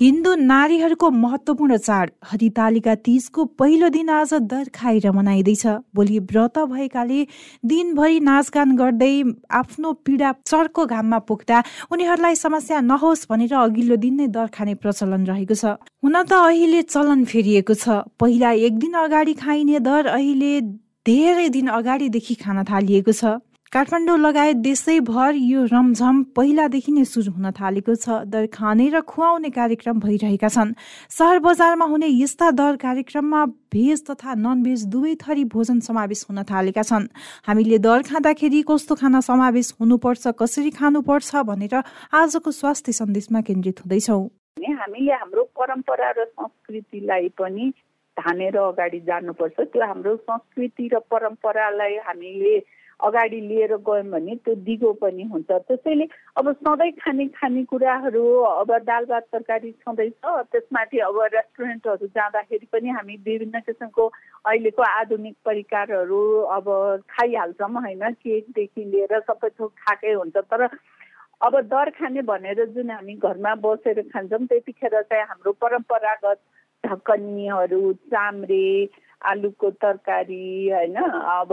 हिन्दू नारीहरूको महत्वपूर्ण चाड हरितालिका तीजको पहिलो दिन आज दर खाएर मनाइँदैछ। भोलि व्रत भएकाले दिनभरि नाचगान गर्दै आफ्नो पीडा चर्को घाममा पुग्दा उनीहरूलाई समस्या नहोस् भनेर अघिल्लो दिन नै दर खाने प्रचलन रहेको छ। हुन त अहिले चलन फेरिएको छ। पहिला एक दिन अगाडि खाइने दर अहिले धेरै दिन अगाडिदेखि खान थालिएको छ। काठमाडौँ लगायत देशैभर यो रमझम पहिलादेखि नै सुरु हुन थालेको छ। दर खाने र खुवाउने कार्यक्रम भइरहेका छन्। सहर बजारमा हुने यस्ता दर कार्यक्रममा भेज तथा नन भेज दुवै थरी भोजन समावेश हुन थालेका छन्। हामीले दर खाँदाखेरि कस्तो खाना समावेश हुनुपर्छ कसरी खानुपर्छ भनेर आजको स्वास्थ्य सन्देशमा केन्द्रित हुँदैछौँ। हामीले हाम्रो परम्परा र संस्कृतिलाई पनि धानेर अगाडि जानुपर्छ। त्यो हाम्रो संस्कृति र परम्परालाई हामीले अगाडि लिएर गयौँ भने त्यो दिगो पनि हुन्छ। त्यसैले अब सधैँ खाने खानेकुराहरू अब दाल भात तरकारी छँदैछ त्यसमाथि अब रेस्टुरेन्टहरू जाँदाखेरि पनि हामी विभिन्न किसिमको अहिलेको आधुनिक परिकारहरू अब खाइहाल्छौँ होइन? केकदेखि लिएर सबै थोक खाएकै हुन्छ। तर अब दर खाने भनेर जुन हामी घरमा बसेर खान्छौँ त्यतिखेर चाहिँ हाम्रो परम्परागत ढकनीहरू चाम्रे आलुको तरकारी होइन? अब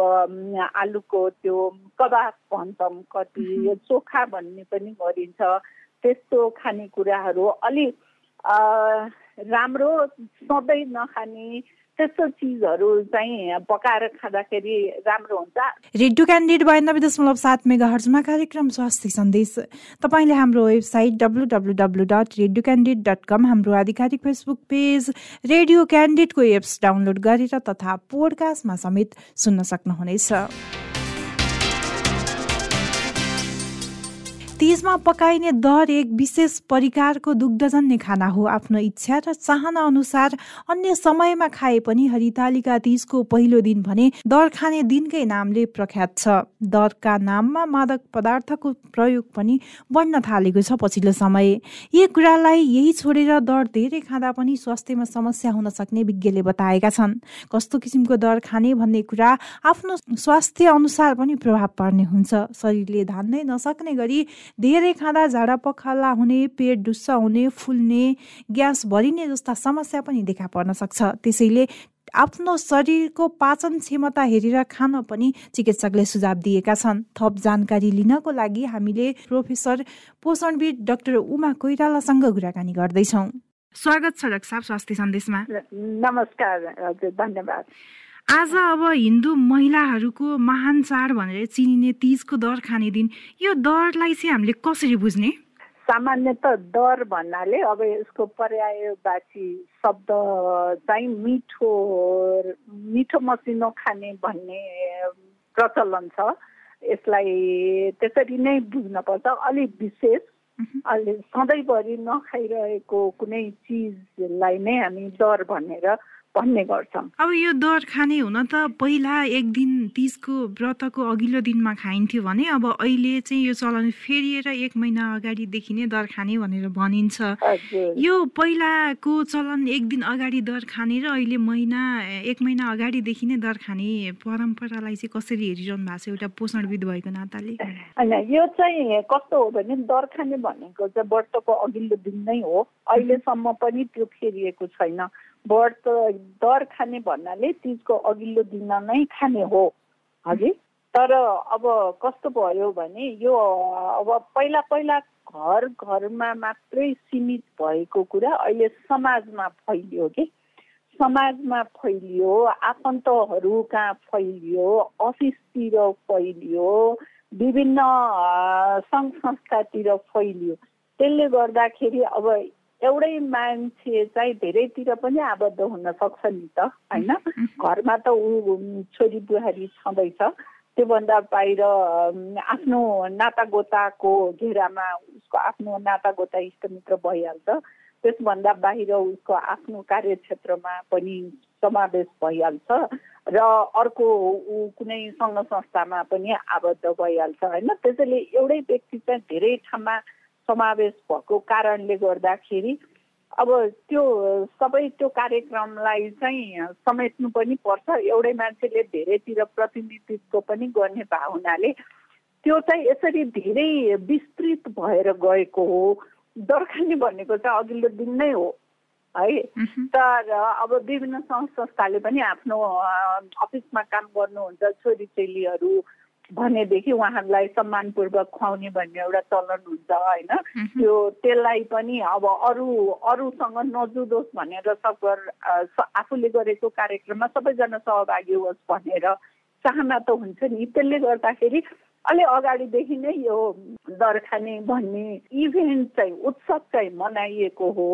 आलुको त्यो कबाब भन्छौँ कति चोखा भन्ने पनि गरिन्छ। त्यस्तो खानेकुराहरू अलिक राम्रो सधैँ नखाने त्यस्तो चिजहरू चाहिँ पकाएर खाँदाखेरि राम्रो हुन्छ। रेडियो क्यान्डिड बयानब्बे दशमलव सात मेगा हर्जमा कार्यक्रम स्वास्थ्य सन्देश। तपाईँले हाम्रो website W W W dot radio candid dot com हाम्रो आधिकारिक फेसबुक पेज रेडियो क्यान्डिडको एप्स डाउनलोड गरेर तथा पोडकास्टमा समेत सुन्न सक्नुहुनेछ। तिजमा पकाइने दर एक विशेष परिकारको दुग्धजन्य खाना हो आफ्नो इच्छा र चाहना अनुसार अन्य समयमा खाए पनि हरितालिका तिजको पहिलो दिन भने दर खाने दिनकै नामले प्रख्यात छ। दरका नाममा मादक पदार्थको प्रयोग पनि बढ्न थालेको छ पछिल्लो समय। यी कुरालाई यही छोडेर दर धेरै खाँदा पनि स्वास्थ्यमा समस्या हुन सक्ने विज्ञले बताएका छन्। कस्तो किसिमको दर खाने भन्ने कुरा आफ्नो स्वास्थ्य अनुसार पनि प्रभाव पर्ने हुन्छ। शरीरले धान्नै नसक्ने गरी धेरै खाँदा झाडा पखाला हुने पेट डुस्सा हुने फुल्ने ग्यास भरिने जस्ता समस्या पनि देखा पर्न सक्छ। त्यसैले आफ्नो शरीरको पाचन क्षमता हेरेर खान पनि चिकित्सकले सुझाव दिएका छन्। थप जानकारी लिनको लागि हामीले प्रोफेसर पोषणविद डाक्टर उमा कोइरालासँग कुराकानी गर्दैछौँ। स्वागत छ साहब स्वास्थ्य सन्देशमा। नमस्कार हजुर धन्यवाद। आज अब हिन्दू महिलाहरूको महान चाड भनेर चिनिने तिजको दर खाने दिन यो दरलाई चाहिँ हामीले कसरी बुझ्ने? सामान्यत दर भन्नाले अब यसको पर्यायवाची शब्द चाहिँ मिठो मिठो मसिनो खाने भन्ने प्रचलन छ। यसलाई त्यसरी नै बुझ्नुपर्छ अलिक विशेष अलि सधैँभरि नखाइरहेको कुनै चिजलाई नै हामी दर भनेर भन्ने गर्छौँ अब यो दर खाने हुन त पहिला एक दिन तिजको व्रतको अघिल्लो दिनमा खाइन्थ्यो भने अब अहिले चाहिँ यो चलन फेरिएर एक महिना अगाडिदेखि नै दर खाने भनेर भनिन्छ। यो पहिलाको चलन एक दिन अगाडि दर खाने र अहिले महिना एक महिना अगाडिदेखि नै दर खाने परम्परालाई चाहिँ कसरी हेरिरहनु भएको छ एउटा पोषणविद भएको नाताले? होइन यो चाहिँ कस्तो हो भने दर खाने भनेको चाहिँ व्रतको अघिल्लो दिन नै हो। अहिलेसम्म पनि त्यो फेरिएको छैन। व्रत दर खाने भन्नाले तिजको अघिल्लो दिन नै खाने हो। हजुर तर अब कस्तो भयो भने यो अब पहिला पहिला घर घरमा मात्रै सीमित भएको कुरा अहिले समाजमा फैलियो कि? समाजमा फैलियो आफन्तहरू कहाँ फैलियो अफिसतिर फैलियो विभिन्न सङ्घ संस्थातिर फैलियो। त्यसले गर्दाखेरि अब एउटै मान्छे चाहिँ धेरैतिर पनि आबद्ध हुन सक्छ नि त होइन? घरमा त ऊ छोरी बुहारी छँदैछ। त्योभन्दा बाहिर आफ्नो नातागोताको घेरामा उसको आफ्नो नातागोता इष्टमित्र भइहाल्छ। त्यसभन्दा बाहिर उसको आफ्नो कार्यक्षेत्रमा पनि समावेश भइहाल्छ र अर्को ऊ कुनै सङ्घ संस्थामा पनि आबद्ध भइहाल्छ होइन? त्यसैले एउटै व्यक्ति चाहिँ धेरै ठाउँमा समावेश भएको कारणले गर्दाखेरि अब त्यो सबै त्यो कार्यक्रमलाई चाहिँ समेट्नु पनि पर्छ। एउटै मान्छेले धेरैतिर प्रतिनिधित्व पनि गर्ने भए हुनाले त्यो चाहिँ यसरी धेरै विस्तृत भएर गएको हो। दर्खानी भनेको चाहिँ अघिल्लो दिन नै हो है? तर अब विभिन्न सङ्घ संस्थाले पनि आफ्नो अफिसमा काम गर्नुहुन्छ छोरी चेलीहरू भनेदेखि उहाँहरूलाई सम्मानपूर्वक खुवाउने भन्ने एउटा चलन हुन्छ होइन? त्यो त्यसलाई पनि अब अरू अरूसँग नजुदोस् भनेर सगर आफूले गरेको कार्यक्रममा सबैजना सहभागी होस् भनेर चाहना त हुन्छ नि। त्यसले गर्दाखेरि अलि अगाडिदेखि नै यो दरखाने भन्ने इभेन्ट चाहिँ उत्सव चाहिँ मनाइएको हो।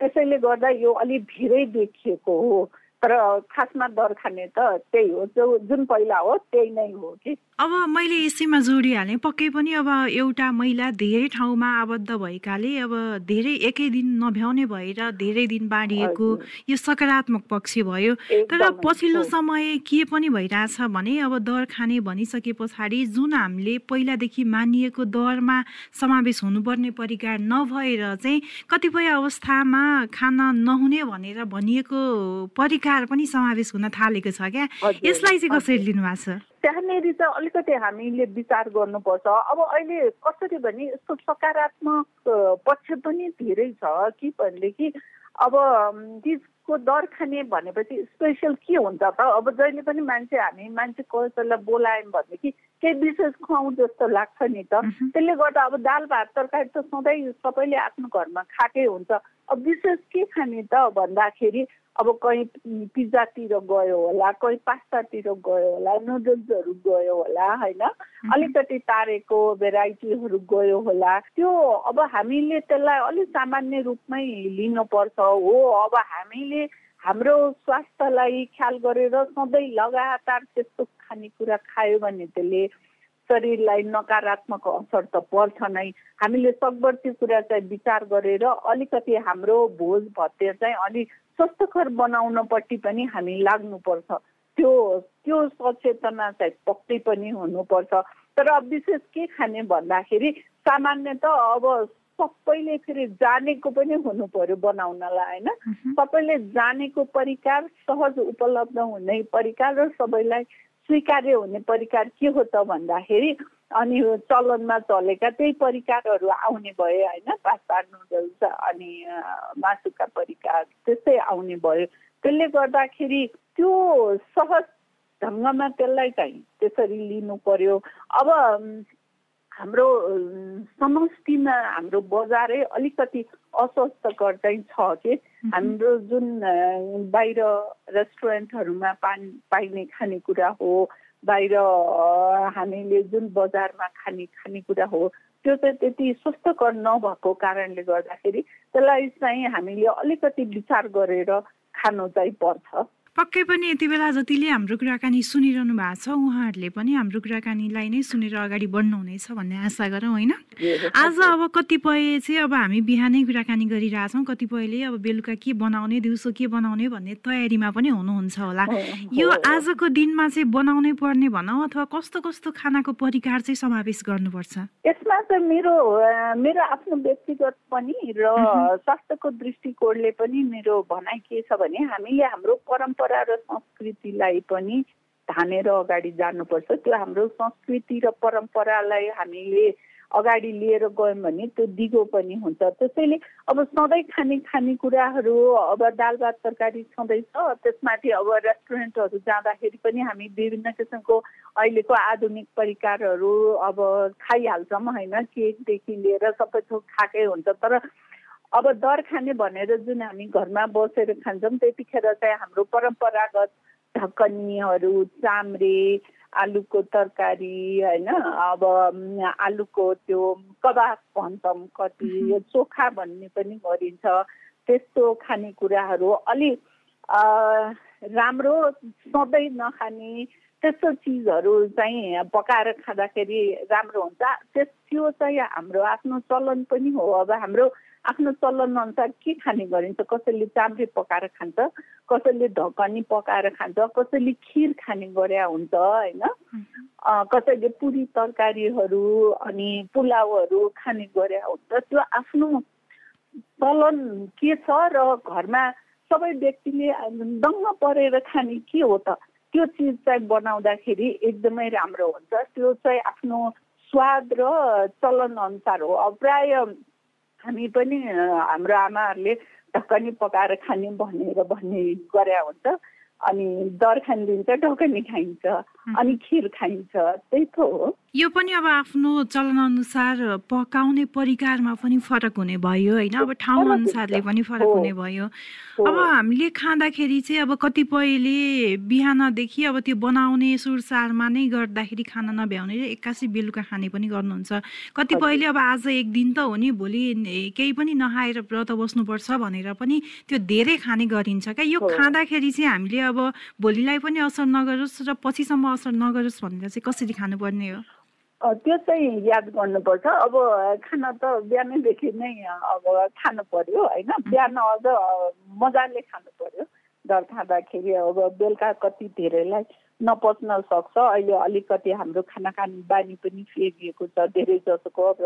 त्यसैले गर्दा यो अलिक भिरै देखिएको हो। तर खासमा दर खाने त त्यही हो। जो जुन पहिला हो त्यही नै हो कि। अब मैले यसैमा जोडिहालेँ पक्कै पनि अब एउटा महिला धेरै ठाउँमा आबद्ध भएकाले अब धेरै एकै दिन नभ्याउने भएर धेरै दिन बाँडिएको यो सकारात्मक पक्ष भयो। तर पछिल्लो समय के पनि भइरहेछ भने अब दर खाने भनिसके पछाडि जुन हामीले पहिलादेखि मानिएको दरमा समावेश हुनुपर्ने परिकार नभएर चाहिँ कतिपय अवस्थामा खान नहुने भनेर भनिएको परिकार पनि समावेश हुन थालेको छ क्या? यसलाई चाहिँ कसरी लिनुभएको छ? त्यहाँनिर चाहिँ अलिकति हामीले विचार गर्नुपर्छ। अब अहिले कसरी भने यस्तो सकारात्मक पक्ष पनि धेरै छ। कि भनेदेखि अब चिजको दर खाने भनेपछि स्पेसल के हुन्छ त? अब जहिले पनि मान्छे हामी मान्छे कसैलाई बोलायौँ भनेदेखि केही विशेष खुवाउँ जस्तो लाग्छ नि त। त्यसले गर्दा अब दाल भात तरकारी त सधैँ सबैले आफ्नो घरमा खाएकै हुन्छ। अब विशेष के खाने त भन्दाखेरि अब कहीँ पिज्जातिर गयो होला कहीँ पास्तातिर गयो होला नुडल्सहरू गयो होला होइन? अलिकति तारेको भेराइटीहरू गयो होला। त्यो अब हामीले त्यसलाई अलिक सामान्य रूपमै लिनुपर्छ हो। अब हामीले हाम्रो स्वास्थ्यलाई ख्याल गरेर सधैँ लगातार त्यस्तो खानेकुरा खायो भने त्यसले शरीरलाई नकारात्मक असर त पर्छ नै। हामीले सकभर त्यो कुरा चाहिँ विचार गरेर अलिकति हाम्रो भोज भत्ते चाहिँ अलिक स्वस्थकर बनाउनपट्टि पनि हामी लाग्नुपर्छ। त्यो त्यो सचेतना चाहिँ पक्कै पनि हुनुपर्छ। तर विशेष के खाने भन्दाखेरि सामान्य त अब सबैले फेरि जानेको पनि हुनु पर्यो बनाउनलाई होइन? सबैले जानेको परिकार सहज उपलब्ध हुने परिकार र सबैलाई स्वीकार्य हुने परिकार के हो त भन्दाखेरि अनि चलनमा चलेका त्यही परिकारहरू आउने भए होइन? पास्ता नुडल्स अनि मासुका परिकार त्यस्तै आउने भयो। त्यसले गर्दाखेरि त्यो सहज ढङ्गमा त्यसलाई चाहिँ त्यसरी लिनु पर्यो। अब हाम्रो समष्टिमा हाम्रो बजारै अलिकति अस्वस्थकर चाहिँ छ कि हाम्रो जुन बाहिर रेस्टुरेन्टहरूमा पानी पाइने खानेकुरा हो बाहिर हामीले जुन बजारमा खाने खानेकुरा हो त्यो चाहिँ त्यति स्वस्थकर नभएको कारणले गर्दाखेरि त्यसलाई चाहिँ हामीले अलिकति विचार गरेर खानु चाहिँ पर्छ। पक्कै पनि यति बेला जतिले हाम्रो कुराकानी सुनिरहनु भएको छ उहाँहरूले पनि हाम्रो कुराकानीलाई नै सुनेर अगाडि बढ्नुहुनेछ भन्ने आशा गरौँ होइन? आज अब कतिपय चाहिँ अब हामी बिहानै कुराकानी गरिरहेछौँ कतिपयले अब बेलुका के बनाउने दिउँसो के बनाउने भन्ने तयारीमा पनि हुनुहुन्छ होला। यो आजको दिनमा चाहिँ बनाउनै पर्ने भनौँ अथवा कस्तो कस्तो खानाको परिकार चाहिँ समावेश गर्नुपर्छ? यसमा चाहिँ मेरो मेरो आफ्नो व्यक्तिगत पनि र स्वास्थ्यको दृष्टिकोणले पनि मेरो भनाइ के छ भने हामीले हाम्रो परम्परा परम्परा र संस्कृतिलाई पनि धानेर अगाडि जानुपर्छ। त्यो हाम्रो संस्कृति र परम्परालाई हामीले अगाडि लिएर गयौँ भने त्यो दिगो पनि हुन्छ। त्यसैले अब सधैँ खाने खानेकुराहरू अब दाल भात तरकारी छँदैछ। त्यसमाथि अब रेस्टुरेन्टहरू जाँदाखेरि पनि हामी विभिन्न किसिमको अहिलेको आधुनिक परिकारहरू अब खाइहाल्छौँ होइन? केकदेखि लिएर सबै थोक खाएकै हुन्छ। तर अब दर खाने भनेर जुन हामी घरमा बसेर खान्छौँ त्यतिखेर चाहिँ हाम्रो परम्परागत ढकनीहरू चाम्रे आलुको तरकारी होइन? अब आलुको त्यो कबाब भन्छौँ कति चोखा भन्ने पनि गरिन्छ। त्यस्तो खानेकुराहरू अलिक राम्रो सधैँ नखाने त्यस्तो चिजहरू चाहिँ पकाएर खाँदाखेरि राम्रो हुन्छ। त्यस त्यो चाहिँ हाम्रो आफ्नो चलन पनि हो। अब हाम्रो आफ्नो चलन अनुसार के खाने गरिन्छ कसैले चाम्रे पकाएर खान्छ कसैले ढकनी पकाएर खान्छ कसैले खिर खाने गरे हुन्छ होइन? कसैले पुरी तरकारीहरू अनि पुलाउहरू खाने गरे हुन्छ। त्यो आफ्नो चलन के छ र घरमा सबै व्यक्तिले दङ्ग परेर खाने के हो त? त्यो चिज चाहिँ बनाउँदाखेरि एकदमै राम्रो हुन्छ। त्यो चाहिँ आफ्नो स्वाद र चलन अनुसार हो। अब प्राय हामी पनि हाम्रो आमाहरूले ढकनी पकाएर खाने भनेर भन्ने गरे हुन्छ। अनि दर खानिदिन्छ ढकनी खाइन्छ अनि खिर खाइन्छ त्यही त हो। यो पनि अब आफ्नो चलन अनुसार पकाउने परिकारमा पनि फरक हुने भयो होइन? अब ठाउँ अनुसारले पनि फरक हुने भयो। अब हामीले खाँदाखेरि चाहिँ अब कतिपयले बिहानदेखि अब त्यो बनाउने सुरसारमा नै गर्दाखेरि खाना नभ्याउने र एक्कासी बेलुका खाने पनि गर्नुहुन्छ। कतिपयले अब आज एक दिन त हो नि भोलि केही पनि नखाएर व्रत बस्नुपर्छ भनेर पनि त्यो धेरै खाने गरिन्छ क्या? यो खाँदाखेरि चाहिँ हामीले अब भोलिलाई पनि असर नगरोस् र पछिसम्म असर नगरोस् भनेर चाहिँ कसरी खानुपर्ने हो? त्यो चाहिँ याद गर्नुपर्छ। अब खाना त बिहानैदेखि नै अब खानु पर्यो होइन? बिहान अझ मजाले खानु पर्यो। डर खाँदाखेरि अब बेलुका कति धेरैलाई नपच्न सक्छ अहिले अलिकति हाम्रो खाना खाने बानी पनि फेरिएको छ। धेरै जसोको अब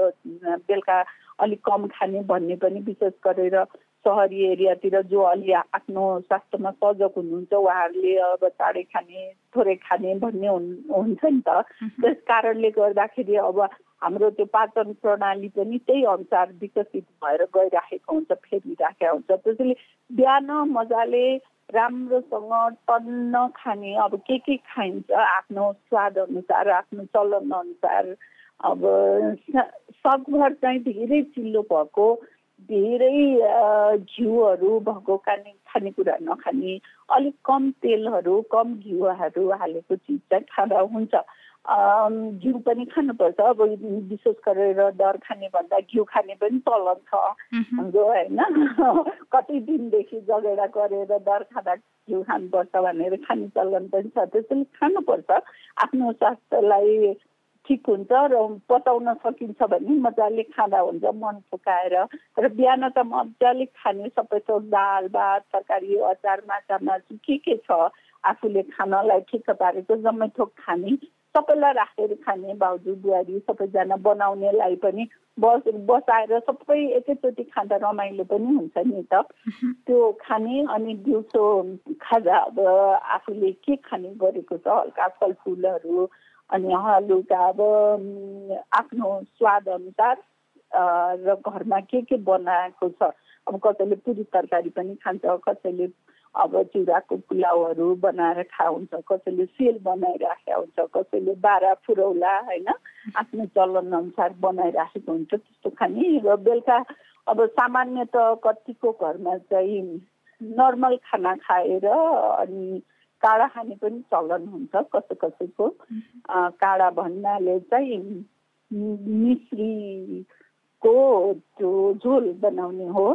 बेलुका अलिक कम खाने भन्ने पनि विशेष गरेर सहरी एरियातिर जो अलि आफ्नो स्वास्थ्यमा सजग हुनुहुन्छ उहाँहरूले अब चाँडै खाने थोरै खाने भन्ने हुन्छ नि त। त्यस कारणले गर्दाखेरि अब हाम्रो त्यो पाचन प्रणाली पनि त्यही अनुसार विकसित भएर गइराखेको हुन्छ फेरिराखेको हुन्छ। त्यसैले बिहान मजाले राम्रोसँग टन्न खाने अब के के खाइन्छ आफ्नो स्वाद अनुसार आफ्नो चलन अनुसार अब सकभर चाहिँ धेरै चिल्लो भएको धेरै घिउहरू भएको खाने खानेकुरा नखाने अलिक कम तेलहरू कम घिउहरू हालेको चिज चाहिँ खाँदा हुन्छ। घिउ पनि खानुपर्छ अब विशेष गरेर डर खाने भन्दा घिउ खाने पनि चलन छ। हाम्रो होइन कति दिनदेखि जगेडा गरेर डर खाँदा घिउ खानुपर्छ भनेर खाने चलन पनि छ। त्यसैले खानुपर्छ। आफ्नो स्वास्थ्यलाई ठिक हुन्छ र पचाउन सकिन्छ भने मजाले खाँदा हुन्छ मन फुकाएर। र बिहान त मजाले खाने सबै थोक दाल भात तरकारी अचार माछा मासु के के छ आफूले खानलाई ठिक पारेको जम्मै थोक खाने सबैलाई राखेर खाने भाउजू बुहारी सबैजना बनाउनेलाई पनि बस बसाएर सबै एकैचोटि खाँदा रमाइलो पनि हुन्छ नि त। त्यो खाने अनि दिउँसो खाजा अब आफूले के खाने गरेको छ हल्का फलफुलहरू अनि हलुका अब आफ्नो स्वाद अनुसार र घरमा के के बनाएको छ अब कसैले पुरी तरकारी पनि खान्छ कसैले अब चिउराको पुलाउहरू बनाएर खा हुन्छ कसैले सेल बनाइराखेका हुन्छ कसैले बाह्र फुरौला होइन? आफ्नो चलन अनुसार बनाइराखेको हुन्छ त्यस्तो खाने। र बेलुका अब सामान्य त कतिको घरमा चाहिँ नर्मल खाना खाएर अनि काँडा खाने पनि चलन हुन्छ कसै कसैको। काँडा भन्नाले चाहिँ मिश्रीको त्यो झोल बनाउने हो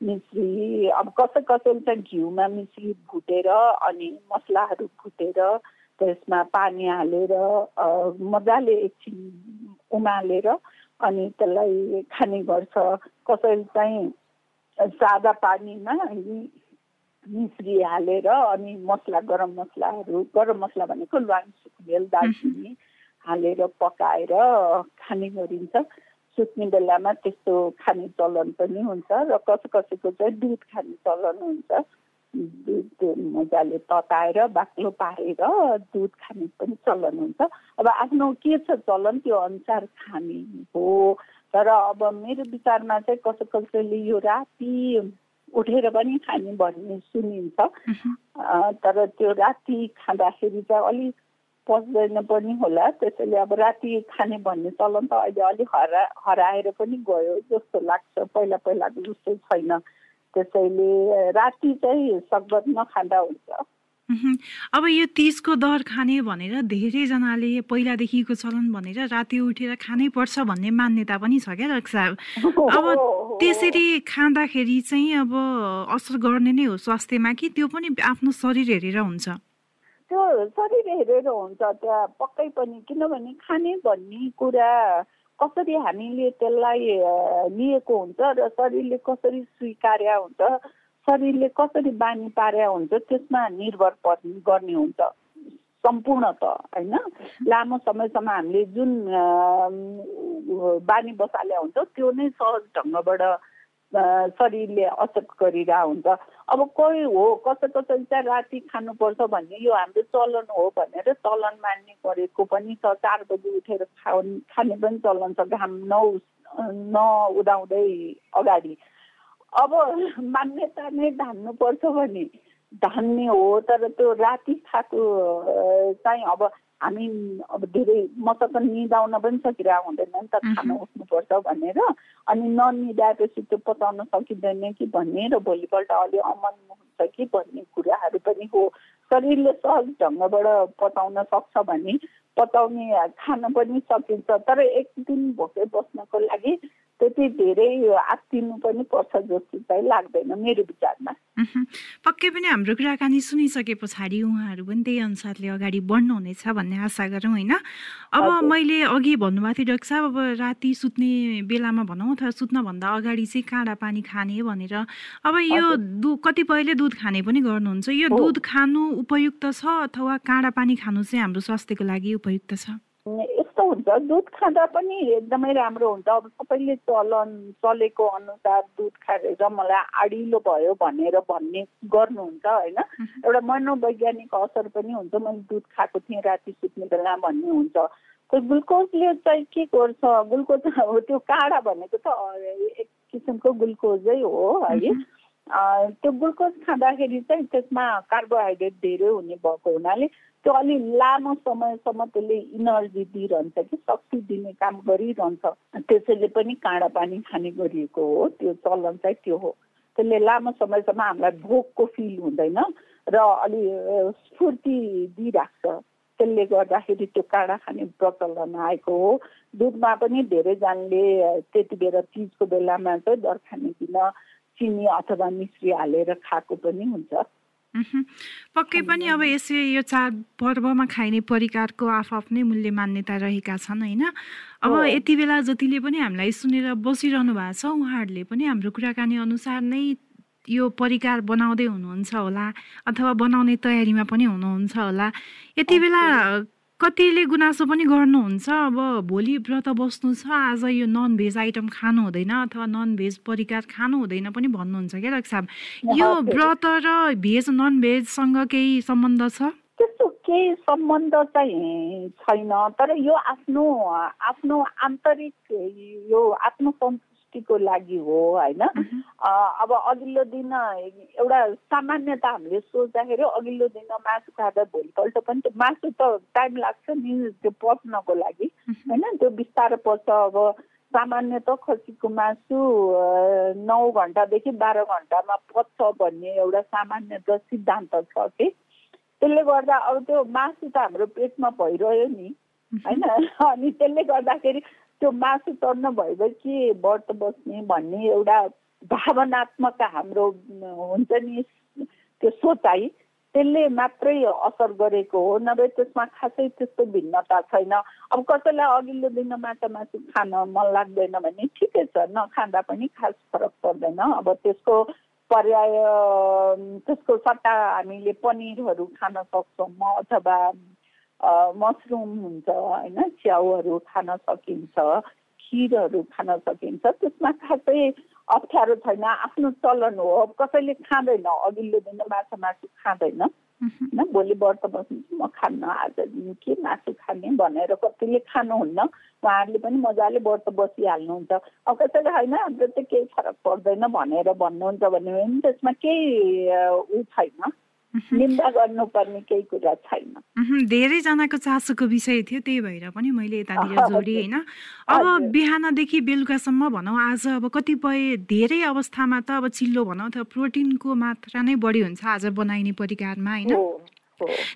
मिश्री अब कसै कसैले चाहिँ घिउमा मिश्री भुटेर अनि मसलाहरू भुटेर त्यसमा पानी हालेर मजाले एकछिन उमालेर अनि त्यसलाई खाने गर्छ कसैले चाहिँ सादा पानीमा मिश्री हालेर अनि मसला गरम मसलाहरू गरम मसला भनेको ल्वाङ सुकुमेल दालचिनी हालेर पकाएर खाने गरिन्छ। सुत्ने बेलामा त्यस्तो खाने चलन पनि हुन्छ र कसै कसैको चाहिँ दुध खाने चलन हुन्छ। दुध मजाले तताएर बाक्लो पारेर दुध खाने पनि चलन हुन्छ। अब आफ्नो के छ चलन त्यो अनुसार खाने हो। तर अब मेरो विचारमा चाहिँ कसै कसैले यो राति उठेर पनि खाने भन्ने सुनिन्छ। तर त्यो राति खाँदाखेरि चाहिँ अलिक पच्दैन पनि होला त्यसैले अब राति खाने भन्ने चलन त अहिले अलिक हरा हराएर पनि गयो जस्तो लाग्छ। पहिला पहिलाको जस्तो छैन। त्यसैले राति चाहिँ सकभर नखाँदा हुन्छ। अब यो तिजको दर खाने भनेर धेरैजनाले पहिलादेखिको चलन भनेर राति उठेर खानै पर्छ भन्ने मान्यता पनि छ क्या रक्षा अब त्यसरी खाँदाखेरि चाहिँ अब असर गर्ने नै हो स्वास्थ्यमा कि त्यो पनि आफ्नो शरीर हेरेर हुन्छ? त्यो शरीर हेरेर हुन्छ त्यहाँ पक्कै पनि किनभने खाने भन्ने कुरा कसरी हामीले त्यसलाई लिएको हुन्छ र शरीरले कसरी स्वीकार्या हुन्छ शरीरले कसरी बानी पार्या हुन्छ त्यसमा निर्भर पर्ने गर्ने हुन्छ सम्पूर्ण त होइन लामो समयसम्म हामीले जुन बानी बसाले हुन्छ त्यो नै सहज ढङ्गबाट शरीरले असर गरिरहेको हुन्छ अब कोही हो कसै कसै चाहिँ राति खानुपर्छ भन्ने यो हाम्रो चलन हो भनेर चलन मान्ने गरेको पनि छ। चार बजी उठेर खा खाने पनि चलन छ। घाम नौ नउदाउँदै अगाडि। अब मान्यता नै धान्नुपर्छ भने। धान्ने हो तर त्यो राति खाएको चाहिँ अब हामी अब धेरै मसँग निदाउन पनि सकिरहेको हुँदैन नि त खान उठ्नुपर्छ भनेर। अनि ननिदाएपछि त्यो पचाउन सकिँदैन कि भन्ने र भोलिपल्ट अलि अमन हुन्छ कि भन्ने कुराहरू पनि हो। शरीरले सहज ढङ्गबाट पचाउन सक्छ भने पचाउने खान पनि सकिन्छ। तर एक दिन भोकै बस्नको लागि त्यति धेरै आत्तिनु पनि पर्छ जस्तो चाहिँ लाग्दैन मेरो विचारमा। पक्कै पनि हाम्रो कुराकानी सुनिसके पछाडि उहाँहरू पनि त्यही अनुसारले अगाडि बढ्नुहुनेछ भन्ने आशा गरौँ होइन? अब मैले अघि भन्नुभएको थिएँ डाक्टर साहब अब राति सुत्ने बेलामा भनौँ अथवा सुत्नभन्दा अगाडि चाहिँ काँडा पानी खाने भनेर। अब यो दु कतिपयले दुध खाने पनि गर्नुहुन्छ। यो दुध खानु उपयुक्त छ अथवा काँडा पानी खानु चाहिँ हाम्रो स्वास्थ्यको लागि उपयुक्त छ? यस्तो हुन्छ। दुध खाँदा पनि एकदमै राम्रो हुन्छ। अब सबैले चलन चलेको अनुसार दुध खाएर मलाई आडिलो भयो भनेर भन्ने गर्नुहुन्छ होइन? एउटा मनोवैज्ञानिक असर पनि हुन्छ। मैले दुध खाएको थिएँ राति सुत्ने बेला भन्ने हुन्छ। त्यो ग्लुकोजले चाहिँ के गर्छ? ग्लुकोज त्यो काँडा भनेको त एक किसिमको ग्लुकोजै हो है? त्यो ग्लुकोज खाँदाखेरि चाहिँ त्यसमा कार्बोहाइड्रेट धेरै हुने भएको हुनाले त्यो अलि लामो समयसम्म त्यसले इनर्जी दिइरहन्छ कि शक्ति दिने काम गरिरहन्छ। त्यसैले पनि काँडा पानी खाने गरिएको हो त्यो चलन चाहिँ त्यो हो। त्यसले लामो समयसम्म हामीलाई भोकको फिल हुँदैन र अलि स्फूर्ति दिइराख्छ। त्यसले गर्दाखेरि त्यो काँडा खाने प्रचलन आएको हो। दुधमा पनि धेरैजनाले त्यति बेला तिजको बेलामा चाहिँ दर खाने दिन चिनी अथवा मिश्री हालेर खाएको पनि हुन्छ। पक्कै पनि अब यसै यो चाड पर्वमा खाइने परिकारको आफ्नै मूल्य मान्यता रहेका छन् होइन? अब यति बेला जतिले पनि हामीलाई सुनेर बसिरहनु भएको छ उहाँहरूले पनि हाम्रो कुराकानी अनुसार नै यो परिकार बनाउँदै हुनुहुन्छ होला अथवा बनाउने तयारीमा पनि हुनुहुन्छ होला। यति बेला कतिले गुनासो पनि गर्नुहुन्छ। अब भोलि व्रत बस्नु छ आज यो नन भेज आइटम खानु हुँदैन अथवा नन भेज परिकार खानु हुँदैन पनि भन्नुहुन्छ क्या रक्ष साहब यो व्रत र भेज नन भेजसँग केही सम्बन्ध छ? त्यस्तो केही सम्बन्ध चाहिँ छैन तर यो आफ्नो आफ्नो आन्तरिक यो आफ्नो दृष्टिको लागि हो होइन? अब अघिल्लो दिन एउटा सामान्यता हामीले सोच्दाखेरि अघिल्लो दिन मासु खाँदा भोलिपल्ट पनि त्यो मासु त टाइम लाग्छ नि त्यो पच्नको लागि होइन? त्यो बिस्तारो पर्छ अब। सामान्य त खसीको मासु नौ घन्टादेखि बाह्र घन्टामा पच्छ भन्ने एउटा सामान्य त सिद्धान्त छ कि? त्यसले गर्दा अब त्यो मासु त हाम्रो पेटमा भइरह्यो नि होइन? अनि त्यसले गर्दाखेरि त्यो मासु चढ्न भएपछि व्रत बस्ने भन्ने एउटा भावनात्मक हाम्रो हुन्छ नि त्यो सोचाइ त्यसले मात्रै असर गरेको हो। नभए त्यसमा खासै त्यस्तो भिन्नता छैन। अब कसैलाई अघिल्लो दिन माछा मासु खान मन लाग्दैन भने ठिकै छ नखाँदा पनि खास फरक पर्दैन। अब त्यसको पर्याय त्यसको सट्टा हामीले पनिरहरू खान सक्छौँ अथवा मसरुम हुन्छ होइन? च्याउहरू खान सकिन्छ खिरहरू खान सकिन्छ। त्यसमा खासै अप्ठ्यारो छैन। आफ्नो चलन हो। कसैले खाँदैन। अघिल्लो दिन माछा मासु खाँदैन। होइन? भोलि व्रत बस्नु म खान्न आज के मासु खाने भनेर कतिले खानुहुन्न। उहाँहरूले पनि मजाले व्रत बसिहाल्नुहुन्छ। अब कसैले होइन हाम्रो त केही फरक पर्दैन भनेर भन्नुहुन्छ भने पनि त्यसमा केही ऊ छैन। निन्दा गर्नुपर्ने केही कुरा छैन। धेरैजनाको चासोको विषय थियो त्यही भएर पनि मैले यतातिर जोडेँ होइन? अब बिहानदेखि बेलुकासम्म भनौँ आज अब कतिपय धेरै अवस्थामा त अब चिल्लो भनौँ अथवा प्रोटिनको मात्रा नै बढी हुन्छ आज बनाइने परिकारमा होइन?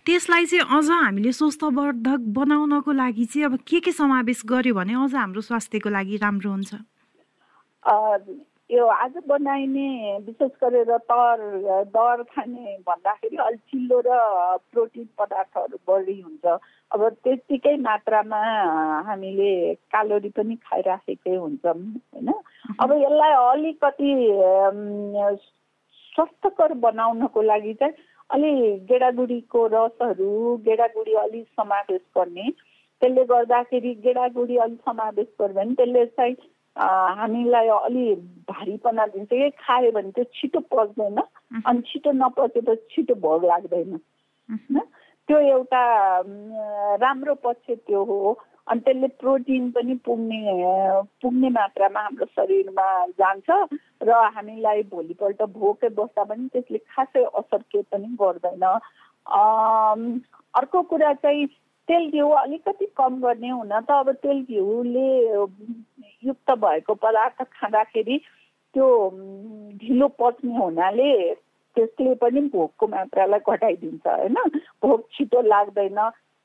त्यसलाई चाहिँ अझ हामीले स्वस्थवर्धक बनाउनको लागि चाहिँ अब के के समावेश गर्यो भने अझ हाम्रो स्वास्थ्यको लागि राम्रो हुन्छ? यो आज बनाइने विशेष गरेर तर दर खाने भन्दाखेरि अलिक चिल्लो र प्रोटिन पदार्थहरू बढी हुन्छ। अब त्यत्तिकै मात्रामा हामीले क्यालोरी पनि खाइराखेकै हुन्छौँ होइन? अब यसलाई अलिकति स्वस्थकर बनाउनको लागि चाहिँ अलि गेडागुडीको रसहरू गेडागुडी अलिक समावेश गर्ने त्यसले गर्दाखेरि गेडागुडी अलिक समावेश गर्यो भने त्यसले चाहिँ हामीलाई अलि भारीपना दिन्छ। कि खायो भने त्यो छिटो पच्दैन अनि छिटो नपचेपछि छिटो भोग लाग्दैन त्यो एउटा राम्रो पक्ष त्यो हो। अनि त्यसले प्रोटिन पनि पुग्ने पुग्ने मात्रामा हाम्रो शरीरमा जान्छ र हामीलाई भोलिपल्ट भोकै बस्दा पनि त्यसले खासै असर केही पनि गर्दैन। अर्को कुरा चाहिँ तेल घिउ अलिकति कम गर्ने हुन त। अब तेल घिउले युक्त भएको पदार्थ खाँदाखेरि त्यो ढिलो पच्ने हुनाले त्यसले पनि भोकको मात्रालाई घटाइदिन्छ होइन? भोक छिटो लाग्दैन।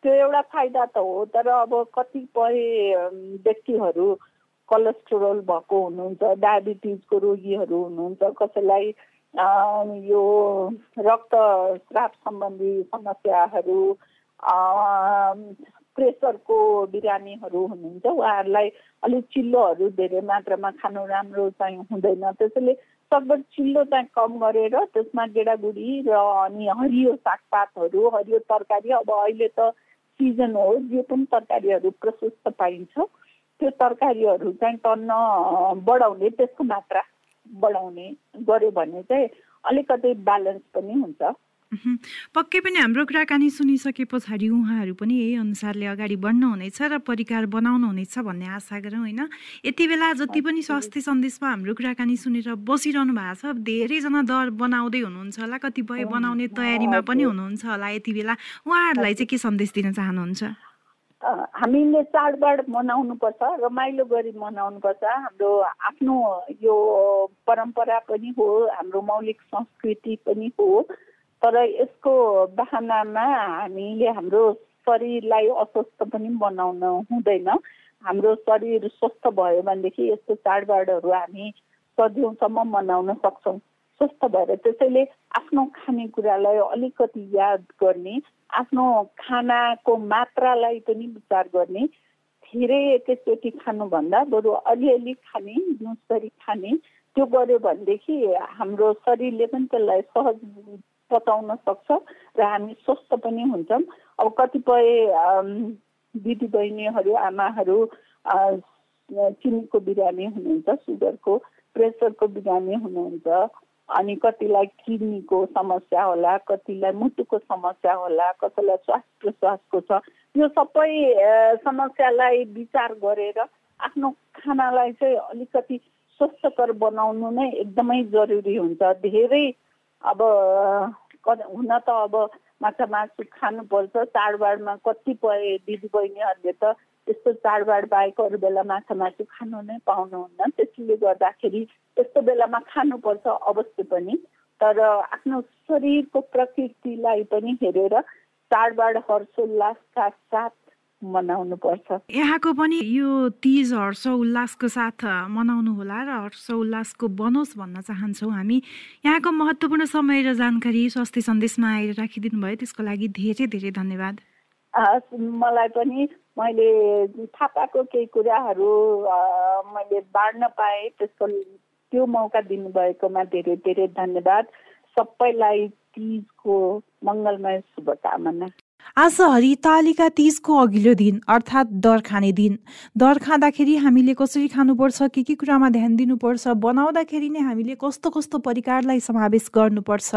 त्यो एउटा फाइदा त हो तर अब कतिपय व्यक्तिहरू कोलेस्ट्रोल भएको हुनुहुन्छ डायबिटिजको रोगीहरू हुनुहुन्छ कसैलाई यो रक्तस्राव सम्बन्धी समस्याहरू प्रेसरको बिरामीहरू हुनुहुन्छ उहाँहरूलाई अलिक चिल्लोहरू धेरै मात्रामा खानु राम्रो चाहिँ हुँदैन। त्यसैले सकभर चिल्लो चाहिँ कम गरेर त्यसमा गेडागुडी र अनि हरियो सागपातहरू हरियो तरकारी अब अहिले त सिजन हो जे पनि तरकारीहरू प्रशस्त पाइन्छ त्यो तरकारीहरू चाहिँ टन्न बढाउने त्यसको मात्रा बढाउने गऱ्यो भने चाहिँ अलिकति ब्यालेन्स पनि हुन्छ। पक्कै पनि हाम्रो कुराकानी सुनिसके पछाडि उहाँहरू पनि यही अनुसारले अगाडि बढ्नु हुनेछ र परिकार बनाउनु हुनेछ भन्ने आशा गरौँ होइन? यति बेला जति पनि स्वास्थ्य सन्देशमा हाम्रो कुराकानी सुनेर बसिरहनु भएको छ धेरैजना दर बनाउँदै हुनुहुन्छ होला कतिपय बनाउने तयारीमा पनि हुनुहुन्छ होला यति बेला। उहाँहरूलाई चाहिँ के सन्देश दिन चाहनुहुन्छ? हामीले चाडबाड मनाउनुपर्छ रमाइलो गरी मनाउनुपर्छ। हाम्रो आफ्नो यो परम्परा पनि हो हाम्रो मौलिक संस्कृति पनि हो। तर यसको बाहनामा हामीले हाम्रो शरीरलाई अस्वस्थ पनि बनाउन हुँदैन। हाम्रो शरीर स्वस्थ भयो भनेदेखि यस्तो चाडबाडहरू हामी सदियौँसम्म मनाउन सक्छौँ। स्वस्थ भएर त्यसैले आफ्नो खानेकुरालाई अलिकति याद गर्ने आफ्नो खानाको मात्रालाई पनि विचार गर्ने धेरै एकैचोटि खानुभन्दा बरु अलिअलि खाने दिउँसरी खाने त्यो गर्यो भनेदेखि हाम्रो शरीरले पनि त्यसलाई सहज पचाउन सक्छ र हामी स्वस्थ पनि हुन्छौँ। अब कतिपय दिदीबहिनीहरू आमाहरू चिनीको बिरामी हुनुहुन्छ सुगरको प्रेसरको बिरामी हुनुहुन्छ अनि कतिलाई किडनीको समस्या होला कतिलाई मुटुको समस्या होला कसैलाई श्वास प्रश्वासको छ यो सबै समस्यालाई विचार गरेर आफ्नो खानालाई चाहिँ अलिकति स्वस्थकर बनाउनु नै एकदमै जरुरी हुन्छ। धेरै अब हुन त अब माछा मासु खानुपर्छ। चाडबाडमा कतिपय दिदीबहिनीहरूले त त्यस्तो चाडबाड बाहेक अरू बेला माछा मासु खानु नै पाउनुहुन्न। त्यसले गर्दाखेरि त्यस्तो बेलामा खानुपर्छ अवश्य पनि। तर आफ्नो शरीरको प्रकृतिलाई पनि हेरेर चाडबाड हर्षोल्लासका साथ मनाउनु पर्छ यहाँको पनि यो तिज हर्ष उल्लासको साथ मनाउनु होला र हर्ष उल्लासको बनोस् भन्न चाहन्छौँ हामी। यहाँको महत्त्वपूर्ण समय र जानकारी स्वास्थ्य सन्देशमा आएर राखिदिनु भयो। त्यसको लागि धेरै धेरै धन्यवाद। मलाई पनि मैले थाहा पाएको केही कुराहरू मैले बाँड्न पाएँ। त्यसको त्यो मौका दिनुभएकोमा धेरै धेरै धन्यवाद। सबैलाई तिजको मङ्गलमय शुभकामना। आज हरितालिका तिजको अघिल्लो दिन अर्थात् दर खाने दिन। दर खाँदाखेरि हामीले कसरी खानुपर्छ के के कुरामा ध्यान दिनुपर्छ बनाउँदाखेरि नै हामीले कस्तो कस्तो परिकारलाई समावेश गर्नुपर्छ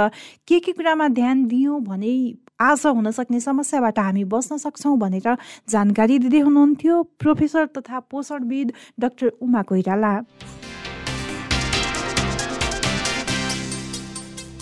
के के कुरामा ध्यान दियौँ भने आज हुन सक्ने समस्याबाट हामी बस्न सक्छौँ भनेर जानकारी दिँदै हुनुहुन्थ्यो प्रोफेसर तथा पोषणविद doctor Uma Koirala.